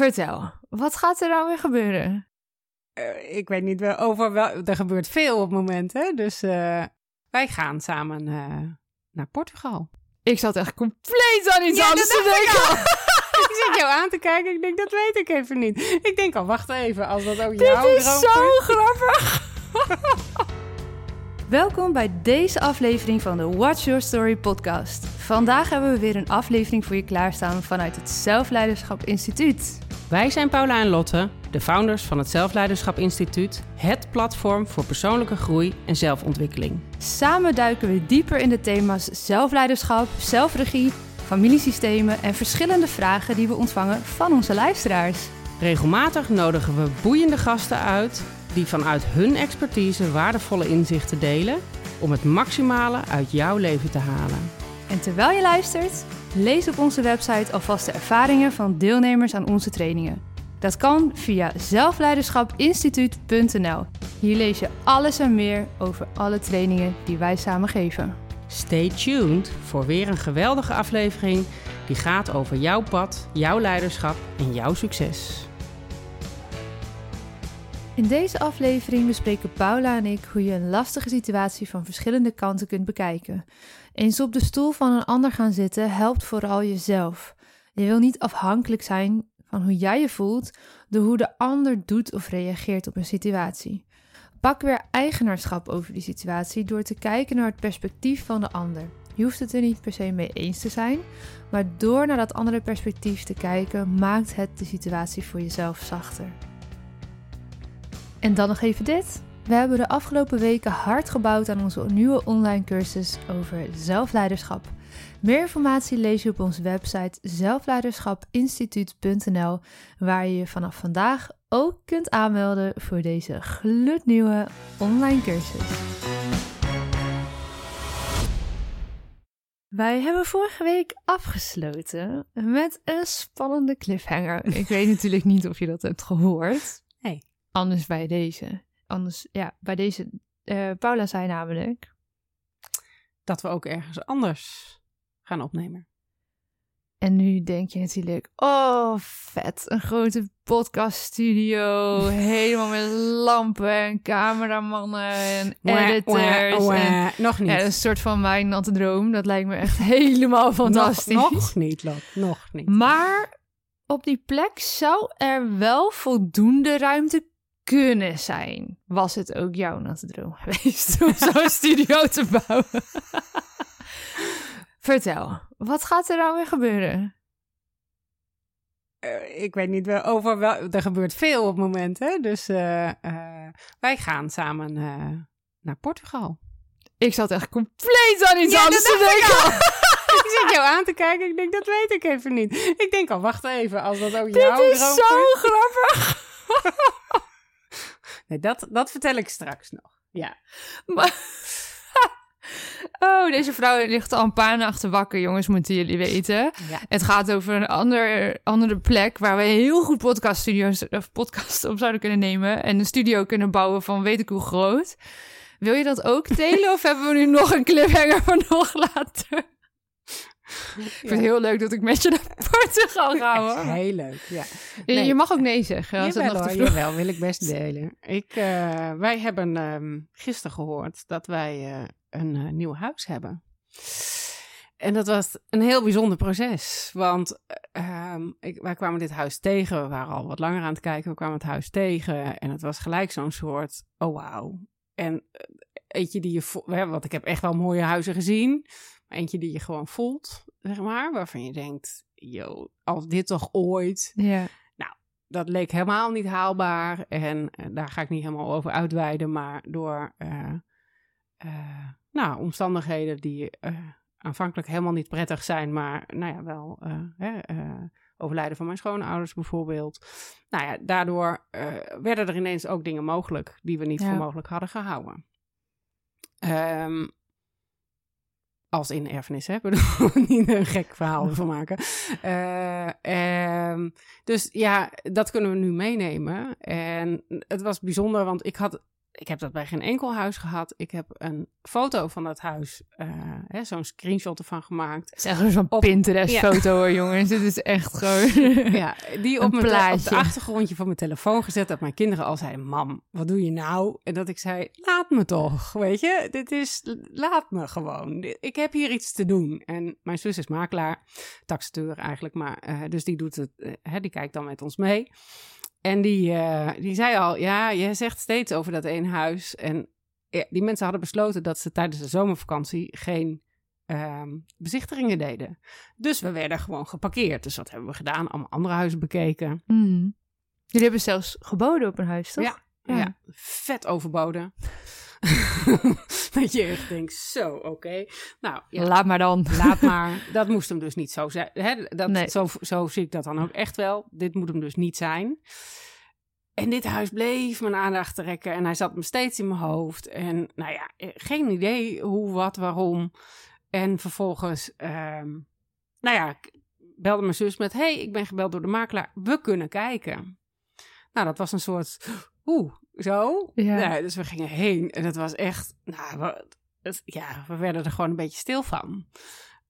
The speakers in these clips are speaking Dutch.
Vertel, wat gaat er nou weer gebeuren? Uh, ik weet niet over wel. Er gebeurt veel op het moment, hè? Dus uh, wij gaan samen uh, naar Portugal. Ik zat echt compleet aan iets ja, anders te denken. ik zit jou aan te kijken. Ik denk, dat weet ik even niet. Ik denk al, wacht even. Als dat ook Dit jouw is zo grappig. Welkom bij deze aflevering van de Watch Your Story podcast. Vandaag hebben we weer een aflevering voor je klaarstaan vanuit het Zelfleiderschap Instituut. Wij zijn Paula en Lotte, de founders van het Zelfleiderschap Instituut, het platform voor persoonlijke groei en zelfontwikkeling. Samen duiken we dieper in de thema's zelfleiderschap, zelfregie, familiesystemen en verschillende vragen die we ontvangen van onze luisteraars. Regelmatig nodigen we boeiende gasten uit die vanuit hun expertise waardevolle inzichten delen om het maximale uit jouw leven te halen. En terwijl je luistert, lees op onze website alvast de ervaringen van deelnemers aan onze trainingen. Dat kan via zelfleiderschapinstituut.nl. Hier lees je alles en meer over alle trainingen die wij samen geven. Stay tuned voor weer een geweldige aflevering die gaat over jouw pad, jouw leiderschap en jouw succes. In deze aflevering bespreken Paula en ik hoe je een lastige situatie van verschillende kanten kunt bekijken. Eens op de stoel van een ander gaan zitten helpt vooral jezelf. Je wil niet afhankelijk zijn van hoe jij je voelt door hoe de ander doet of reageert op een situatie. Pak weer eigenaarschap over die situatie door te kijken naar het perspectief van de ander. Je hoeft het er niet per se mee eens te zijn, maar door naar dat andere perspectief te kijken, maakt het de situatie voor jezelf zachter. En dan nog even dit. We hebben de afgelopen weken hard gebouwd aan onze nieuwe online cursus over zelfleiderschap. Meer informatie lees je op onze website zelfleiderschapinstituut.nl, waar je je vanaf vandaag ook kunt aanmelden voor deze gloednieuwe online cursus. Wij hebben vorige week afgesloten met een spannende cliffhanger. Ik weet natuurlijk niet of je dat hebt gehoord. Nee. Anders bij deze. Anders, ja, bij deze. Uh, Paula zei namelijk. Dat we ook ergens anders gaan opnemen. En nu denk je natuurlijk, oh vet, een grote podcaststudio, helemaal met lampen en cameramannen en editors. en, nog niet. Ja, een soort van mijn natte droom, dat lijkt me echt helemaal fantastisch. Nog, nog niet, Lot, nog niet. Maar op die plek zou er wel voldoende ruimte kunnen zijn. Was het ook jouw natte droom geweest om zo'n studio te bouwen? Vertel, wat gaat er nou weer gebeuren? Uh, ik weet niet over wel. Er gebeurt veel op het moment, hè? Dus uh, uh, wij gaan samen naar Portugal. Ik zat echt compleet aan iets ja, anders te denken. ik zit jou aan te kijken. Ik denk, dat weet ik even niet. Ik denk al, wacht even. Als dat ook Dit jouw is zo grappig. nee, dat, dat vertel ik straks nog. Ja. Maar... Oh, deze vrouw ligt al een paar nachten wakker, jongens, moeten jullie weten. Ja. Het gaat over een ander, andere plek waar we heel goed podcaststudio's of podcast op zouden kunnen nemen. En een studio kunnen bouwen van weet ik hoe groot. Wil je dat ook delen of hebben we nu nog een cliffhanger voor nog later? Ik vind het heel leuk dat ik met je naar Portugal ga. Hoor. Heel leuk, ja. Nee. Je mag ook nee zeggen. Als jawel, het nog te jawel, wil ik best delen. Ik, uh, wij hebben um, gisteren gehoord dat wij uh, een uh, nieuw huis hebben. En dat was een heel bijzonder proces. Want um, ik, wij kwamen dit huis tegen. We waren al wat langer aan het kijken. We kwamen het huis tegen. En het was gelijk zo'n soort, oh wauw. En eentje die je, want ik heb echt wel mooie huizen gezien. Eentje die je gewoon voelt, zeg maar. Waarvan je denkt, yo, als dit toch ooit. Ja. Nou, dat leek helemaal niet haalbaar. En uh, daar ga ik niet helemaal over uitweiden. Maar door uh, uh, nou, omstandigheden die aanvankelijk helemaal niet prettig zijn. Maar nou ja, wel hè, overlijden van mijn schoonouders bijvoorbeeld. Nou ja, daardoor werden er ineens ook dingen mogelijk die we niet ja. voor mogelijk hadden gehouden. Um, als in erfenis, hè? bedoel, niet een gek verhaal van maken. Uh, um, dus ja, dat kunnen we nu meenemen. En het was bijzonder, want ik had ik heb dat bij geen enkel huis gehad. Ik heb een foto van dat huis, eh, zo'n screenshot ervan gemaakt. Het is echt zo'n Pinterest-foto hoor, jongens. Dit is echt gewoon... Ja, die op, mijn op de achtergrondje van mijn telefoon gezet. Dat mijn kinderen al zeiden, mam, wat doe je nou? En dat ik zei, laat me toch, weet je. Dit is, laat me gewoon. Ik heb hier iets te doen. En mijn zus is makelaar, taxateur eigenlijk. Maar, eh, dus die doet het, eh, die kijkt dan met ons mee. En die, eh, die zei al, ja, je zegt steeds over dat één huis. En ja, die mensen hadden besloten dat ze tijdens de zomervakantie geen ehm, bezichtigingen deden. Dus we werden gewoon geparkeerd. Dus wat hebben we gedaan? Allemaal andere huizen bekeken. Mm. Jullie hebben zelfs geboden op een huis, toch? Ja, Ja. ja. vet overboden. dat je echt denkt, zo, oké. Nou, ja, Laat maar dan. laat maar. Dat moest hem dus niet zo zijn. Hè? Dat, Nee. zo, zo zie ik dat dan ook echt wel. Dit moet hem dus niet zijn. En dit huis bleef mijn aandacht trekken en hij zat me steeds in mijn hoofd. En nou ja, eh, geen idee hoe, wat, waarom. En vervolgens, ehm, nou ja, ik belde mijn zus met: hey, ik ben gebeld door de makelaar. We kunnen kijken. Nou, dat was een soort, oeh, zo. Ja. Dus we gingen heen en het was echt, nou, we, het- ja, we werden er gewoon een beetje stil van.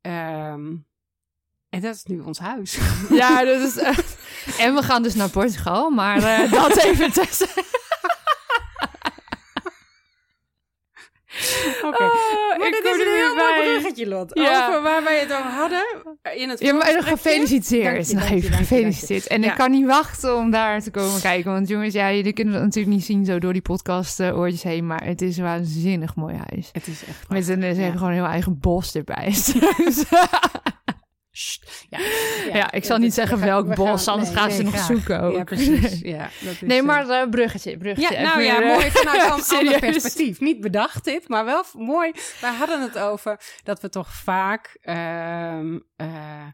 Ehm, en dat is nu ons huis. Ja, dat is echt... En we gaan dus naar Portugal, maar eh, dat even tussen. Oké. Oh, maar ik dit is een heel mooi bruggetje, Lot. Ja. Over waar wij het over hadden. In het Ja, maar gefeliciteerd. Dank je, Nog even gefeliciteerd. En Ja. ik kan niet wachten om daar te komen kijken. Want jongens, ja, jullie kunnen dat natuurlijk niet zien zo door die podcast eh, oortjes heen. Maar het is een waanzinnig mooi huis. Het is echt Met een, ze Ja. hebben gewoon een heel eigen bos erbij. Sst. Ja, Ja, ik zal niet zeggen we welk we bos, anders gaan ze nee, nog zoeken ook. Ja, precies. Ja, dat is, nee, eh, maar eh, bruggetje, bruggetje. Ja, nou ja, weer, mooi eh, vanuit een ander perspectief. Niet bedacht dit, maar wel mooi. Wij hadden het over dat we toch vaak, ehm, eh,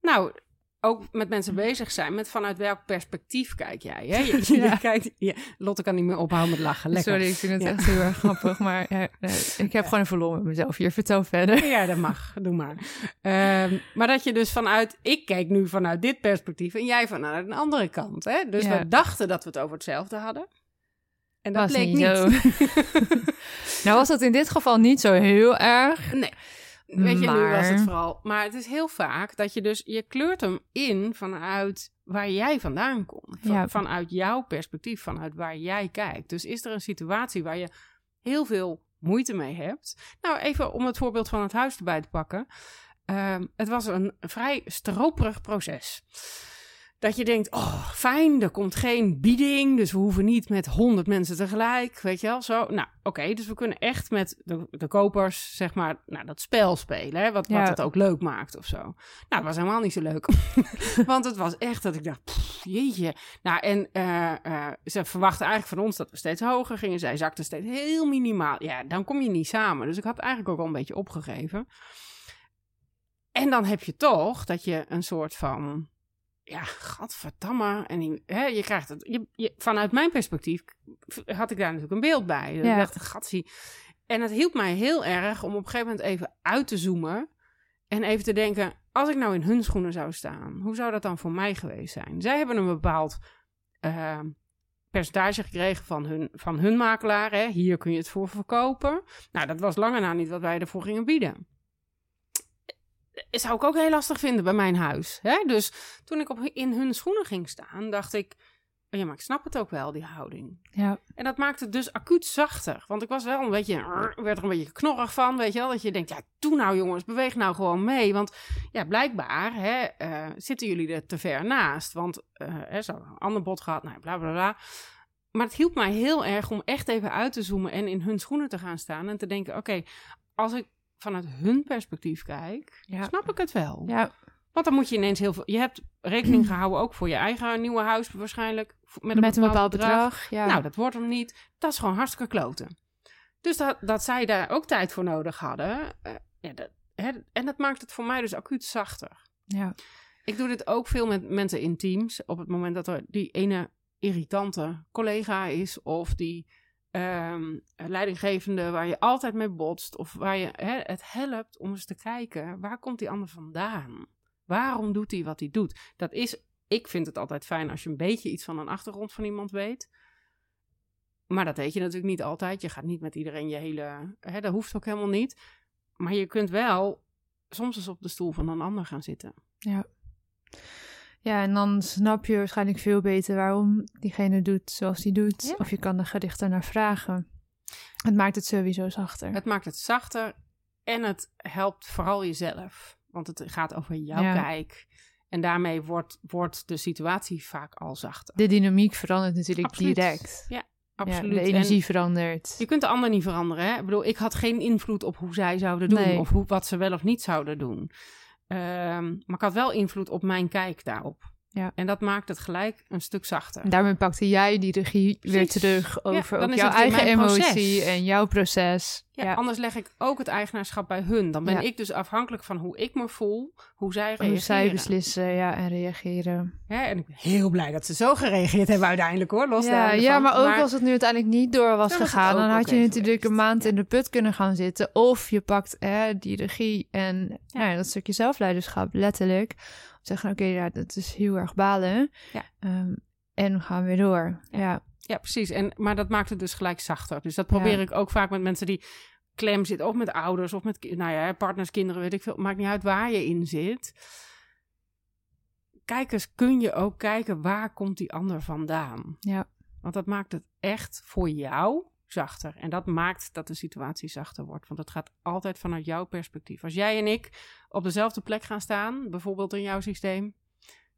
nou, ook met mensen bezig zijn met vanuit welk perspectief kijk jij. Hè? Je, je Ja. kijkt, ja, Lotte kan niet meer ophouden met lachen. Lekker. Sorry, ik vind het Ja. echt heel erg grappig. Maar nee, ik heb gewoon even lol met mezelf hier. Vertel verder. Ja, dat mag. Doe maar. Ehm, maar dat je dus vanuit... Ik kijk nu vanuit dit perspectief en jij vanuit een andere kant. Hè? Dus we dachten dat we het over hetzelfde hadden. En dat Was bleek niet niet. zo. nou was dat in dit geval niet zo heel erg. Nee. Weet je, nu was het vooral. Maar het is heel vaak dat je dus, je kleurt hem in vanuit waar jij vandaan komt. Van- Ja. Vanuit jouw perspectief, vanuit waar jij kijkt. Dus is er een situatie waar je heel veel moeite mee hebt. Nou, even om het voorbeeld van het huis erbij te pakken. Ehm, het was een vrij stroperig proces. Dat je denkt, oh fijn, er komt geen bieding, dus we hoeven niet met honderd mensen tegelijk, weet je wel, zo. Nou, oké, dus we kunnen echt met de, de kopers, zeg maar, nou, dat spel spelen, hè, wat, Ja. wat het ook leuk maakt of zo. Nou, dat was helemaal niet zo leuk, want het was echt dat ik dacht, pff, jeetje. Nou, en eh, eh, ze verwachten eigenlijk van ons dat we steeds hoger gingen, zij zakten steeds heel minimaal. Ja, dan kom je niet samen, dus ik had eigenlijk ook al een beetje opgegeven. En dan heb je toch dat je een soort van ja, gadverdamme. En die, hè, je krijgt het. Je, je, vanuit mijn perspectief had ik daar natuurlijk een beeld bij. Dus Ja. Ik dacht, gatsie. En het hielp mij heel erg om op een gegeven moment even uit te zoomen. En even te denken, als ik nou in hun schoenen zou staan, hoe zou dat dan voor mij geweest zijn? Zij hebben een bepaald eh, percentage gekregen van hun, van hun makelaar. Hè? Hier kun je het voor verkopen. Nou, dat was lange na niet wat wij ervoor gingen bieden zou ik ook heel lastig vinden bij mijn huis. Hè? Dus toen ik op, in hun schoenen ging staan, dacht ik... oh ja, maar ik snap het ook wel, die houding. Ja. En dat maakte het dus acuut zachter. Want ik was wel een beetje... werd er een beetje knorrig van, weet je wel. Dat je denkt, ja, doe nou jongens, beweeg nou gewoon mee. Want ja, blijkbaar hè, eh, zitten jullie er te ver naast. Want hè, ze hadden een ander bod gehad, nou, bla, bla, bla. Maar het hielp mij heel erg om echt even uit te zoomen... en in hun schoenen te gaan staan en te denken... oké, als ik vanuit hun perspectief kijk, Ja. snap ik het wel. Ja, Want dan moet je ineens heel veel. Je hebt rekening gehouden ook voor je eigen nieuwe huis waarschijnlijk. Met met een bepaald bedrag. Ja. Nou, dat wordt hem niet. Dat is gewoon hartstikke kloten. Dus dat, dat zij daar ook tijd voor nodig hadden. eh, ja, dat, hè, en dat maakt het voor mij dus acuut zachter. ja. Ik doe dit ook veel met mensen in teams. Op het moment dat er die ene irritante collega is. Of die ehm, leidinggevende waar je altijd mee botst. Of waar je het helpt om eens te kijken. Waar komt die ander vandaan? Waarom doet hij wat hij doet? Dat is, ik vind het altijd fijn als je een beetje iets van een achtergrond van iemand weet. Maar dat weet je natuurlijk niet altijd. Je gaat niet met iedereen je hele. Hè, dat hoeft ook helemaal niet. Maar je kunt wel soms eens op de stoel van een ander gaan zitten. Ja. Ja, en dan snap je waarschijnlijk veel beter waarom diegene doet zoals hij doet. Ja. Of je kan er gerichter naar vragen. Het maakt het sowieso zachter. Het maakt het zachter en het helpt vooral jezelf. Want het gaat over jouw Ja. kijk. En daarmee wordt, wordt de situatie vaak al zachter. De dynamiek verandert natuurlijk Absoluut. direct. Absoluut. Ja, de En energie verandert. je kunt de ander niet veranderen. Hè? Ik bedoel, ik had geen invloed op hoe zij zouden doen. Nee. Of hoe, wat ze wel of niet zouden doen. Ehm, maar ik had wel invloed op mijn kijk daarop. Ja. En dat maakt het gelijk een stuk zachter. En daarmee pakte jij die regie weer terug over jouw eigen proces. emotie en jouw proces. Ja, Ja, Anders leg ik ook het eigenaarschap bij hun. Dan ben Ja. ik dus afhankelijk van hoe ik me voel, hoe zij reageren. hoe zij beslissen ja, en reageren. Hè, en ik ben heel blij dat ze zo gereageerd hebben uiteindelijk hoor. Los Ja, ja, maar ook als het nu uiteindelijk niet door was Dan was het gegaan, dan had je natuurlijk een maand Ja. in de put kunnen gaan zitten. Of je pakt hè, die regie en ja. dat stukje zelfleiderschap, letterlijk. Zeggen, oké, ja, dat is heel erg balen. Ja. Ehm, en we gaan weer door. Ja. Ja, Ja, precies. En, maar dat maakt het dus gelijk zachter. Dus dat probeer Ja. ik ook vaak met mensen die klem zitten. Of met ouders, of met nou ja, partners, kinderen, weet ik veel. Maakt niet uit waar je in zit. Kijk eens, kun je ook kijken waar komt die ander vandaan? ja. Want dat maakt het echt voor jou zachter. En dat maakt dat de situatie zachter wordt. Want het gaat altijd vanuit jouw perspectief. Als jij en ik op dezelfde plek gaan staan, bijvoorbeeld in jouw systeem,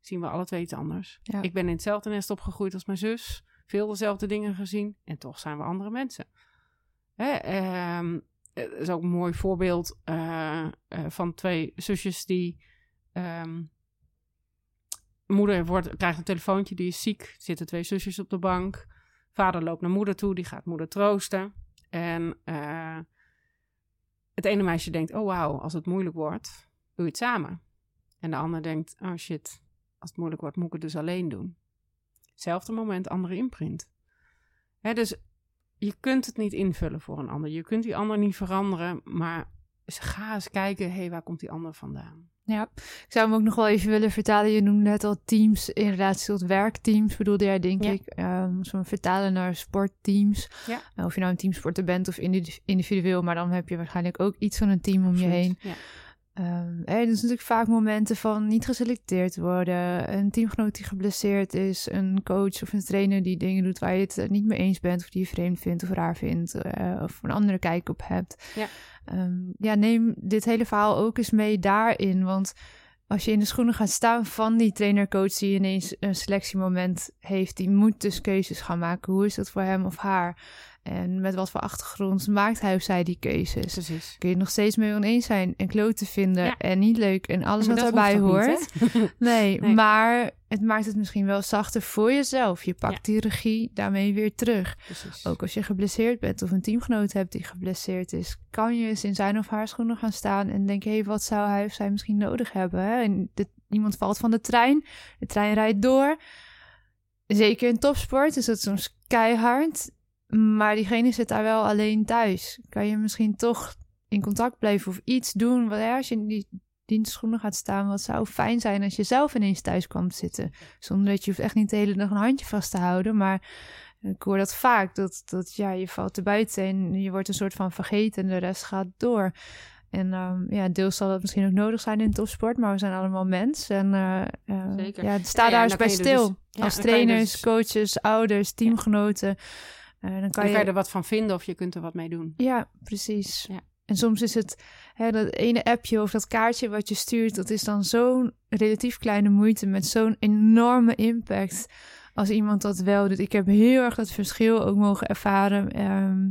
zien we alle twee iets anders. Ja. Ik ben in hetzelfde nest opgegroeid als mijn zus. Veel dezelfde dingen gezien. En toch zijn we andere mensen. Hè, ehm, het is ook een mooi voorbeeld eh, eh, van twee zusjes die. ehm, moeder wordt, krijgt een telefoontje, die is ziek. Zitten twee zusjes op de bank. Vader loopt naar moeder toe, die gaat moeder troosten. En eh, het ene meisje denkt: Oh wauw, als het moeilijk wordt, doe je het samen. En de ander denkt: Oh shit, als het moeilijk wordt, moet ik het dus alleen doen. Hetzelfde moment, andere imprint. Hè, dus je kunt het niet invullen voor een ander. Je kunt die ander niet veranderen, maar ga eens kijken: hé, hey, waar komt die ander vandaan? Ja, ik zou hem ook nog wel even willen vertalen. Je noemde net al teams in relatie tot werkteams, bedoelde jij, denk Ja. ik. Ehm hem vertalen naar sportteams. Ja. Nou, of je nou een teamsporter bent of individu- individueel, maar dan heb je waarschijnlijk ook iets van een team om je heen. Ja. Ehm er zijn natuurlijk vaak momenten van niet geselecteerd worden, een teamgenoot die geblesseerd is, een coach of een trainer die dingen doet waar je het eh, niet mee eens bent, of die je vreemd vindt of raar vindt, eh, of een andere kijk op hebt. Ja. Ehm, ja, neem dit hele verhaal ook eens mee daarin, want als je in de schoenen gaat staan van die trainer-coach die ineens een selectiemoment heeft, die moet dus keuzes gaan maken. Hoe is dat voor hem of haar? En met wat voor achtergrond maakt hij of zij die keuzes? Precies. kun je nog steeds mee oneens zijn en kloten vinden Ja. en niet leuk en alles Maar wat daarbij hoort. niet, nee, Nee. maar het maakt het misschien wel zachter voor jezelf. Je pakt die regie daarmee weer terug. Precies. Ook als je geblesseerd bent of een teamgenoot hebt die geblesseerd is, kan je eens in zijn of haar schoenen gaan staan en denken: hé, hey, wat zou hij of zij misschien nodig hebben? Hè? En dit, iemand valt van de trein, de trein rijdt door. Zeker in topsport is dat soms keihard, maar diegene zit daar wel alleen thuis. Kan je misschien toch in contact blijven of iets doen? Want ja, als je in die dienstschoenen gaat staan, wat zou fijn zijn als je zelf ineens thuis kwam te zitten. Zonder dat je hoeft echt niet de hele dag een handje vast te houden, maar ik hoor dat vaak, dat, dat ja, je valt er buiten en je wordt een soort van vergeten en de rest gaat door. En ehm, ja, deels zal dat misschien ook nodig zijn in topsport, maar we zijn allemaal mens. En eh, eh, Zeker. ja, sta Ja, daar en eens bij stil. dus- ja, Als trainers, dus- coaches, ouders, teamgenoten. Eh, dan kan Dan kan je, je er wat van vinden of je kunt er wat mee doen. ja, precies. Ja. En soms is het hè, dat ene appje of dat kaartje wat je stuurt, dat is dan zo'n relatief kleine moeite met zo'n enorme impact als iemand dat wel doet. Ik heb heel erg dat verschil ook mogen ervaren. ehm,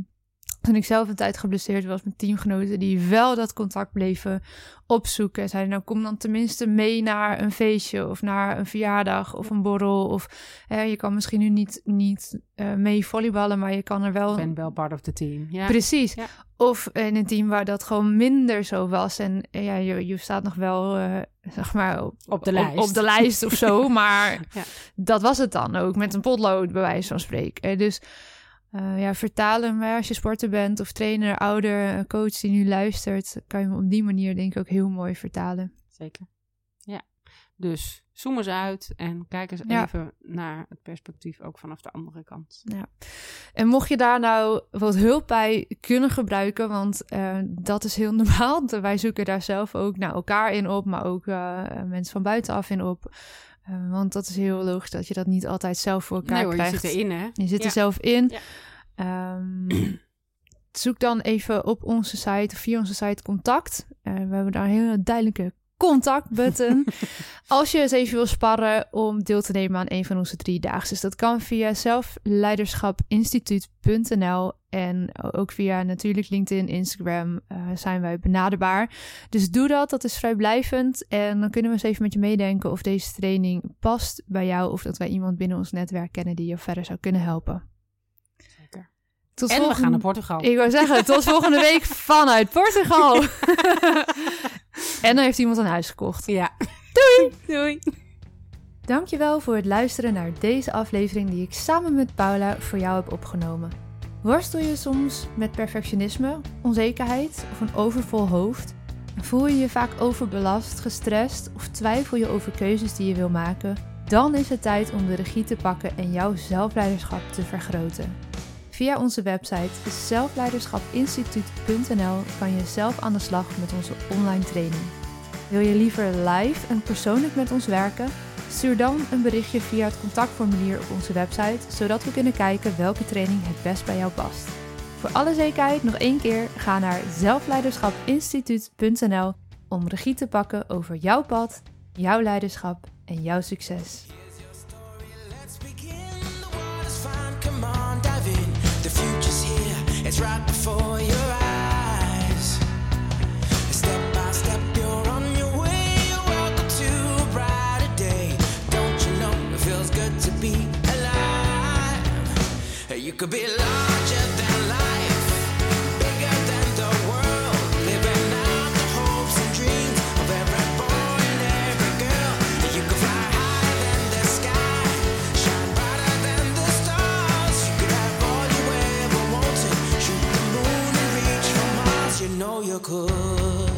toen ik zelf een tijd geblesseerd was met teamgenoten die wel dat contact bleven opzoeken. Zeiden nou kom dan tenminste mee naar een feestje of naar een verjaardag of een borrel. Of hè, je kan misschien nu niet, niet eh, mee volleyballen, maar je kan er wel Ik ben wel part of the team. Ja. Precies. Ja. Of in een team waar dat gewoon minder zo was. En eh, ja, je, je staat nog wel, eh, zeg maar, op, Op de lijst. Op, de lijst of zo. Maar Ja. dat was het dan ook. Met een potlood, bij wijze van spreken. Dus eh, ja, vertalen. Maar als je sporter bent of trainer, ouder, coach die nu luistert, kan je hem op die manier denk ik ook heel mooi vertalen. Zeker. Ja. Dus zoom eens uit en kijk eens Ja. even naar het perspectief ook vanaf de andere kant. En mocht je daar nou wat hulp bij kunnen gebruiken, want eh, dat is heel normaal. Wij zoeken daar zelf ook naar elkaar in op, maar ook eh, mensen van buitenaf in op. Eh, want dat is heel logisch dat je dat niet altijd zelf voor elkaar Nee hoor, je krijgt. zit erin hè. Je zit Ja. er zelf in. Ja. Ehm, zoek dan even op onze site of via onze site contact. Eh, we hebben daar een hele duidelijke contactbutton. Als je eens even wil sparren om deel te nemen aan een van onze drie daagse. dat kan via zelfleiderschapinstituut.nl en ook via natuurlijk LinkedIn, Instagram eh, zijn wij benaderbaar. Dus doe dat, dat is vrijblijvend. En dan kunnen we eens even met je meedenken of deze training past bij jou of dat wij iemand binnen ons netwerk kennen die je verder zou kunnen helpen. Zeker. Tot En we volgende- gaan naar Portugal. Ik wou zeggen, tot volgende week vanuit Portugal. en dan heeft iemand een huis gekocht. Ja. Doei! Doei! Dankjewel voor het luisteren naar deze aflevering die ik samen met Paula voor jou heb opgenomen. Worstel je soms met perfectionisme, onzekerheid of een overvol hoofd? Voel je je vaak overbelast, gestrest of twijfel je over keuzes die je wil maken? Dan is het tijd om de regie te pakken en jouw zelfleiderschap te vergroten. Via onze website zelfleiderschapinstituut.nl kan je zelf aan de slag met onze online training. Wil je liever live en persoonlijk met ons werken? Stuur dan een berichtje via het contactformulier op onze website, zodat we kunnen kijken welke training het best bij jou past. Voor alle zekerheid nog één keer, ga naar zelfleiderschapinstituut.nl om regie te pakken over jouw pad, jouw leiderschap en jouw succes. To ride a day. Don't you know it feels good to be alive? You could be alive? Know you could.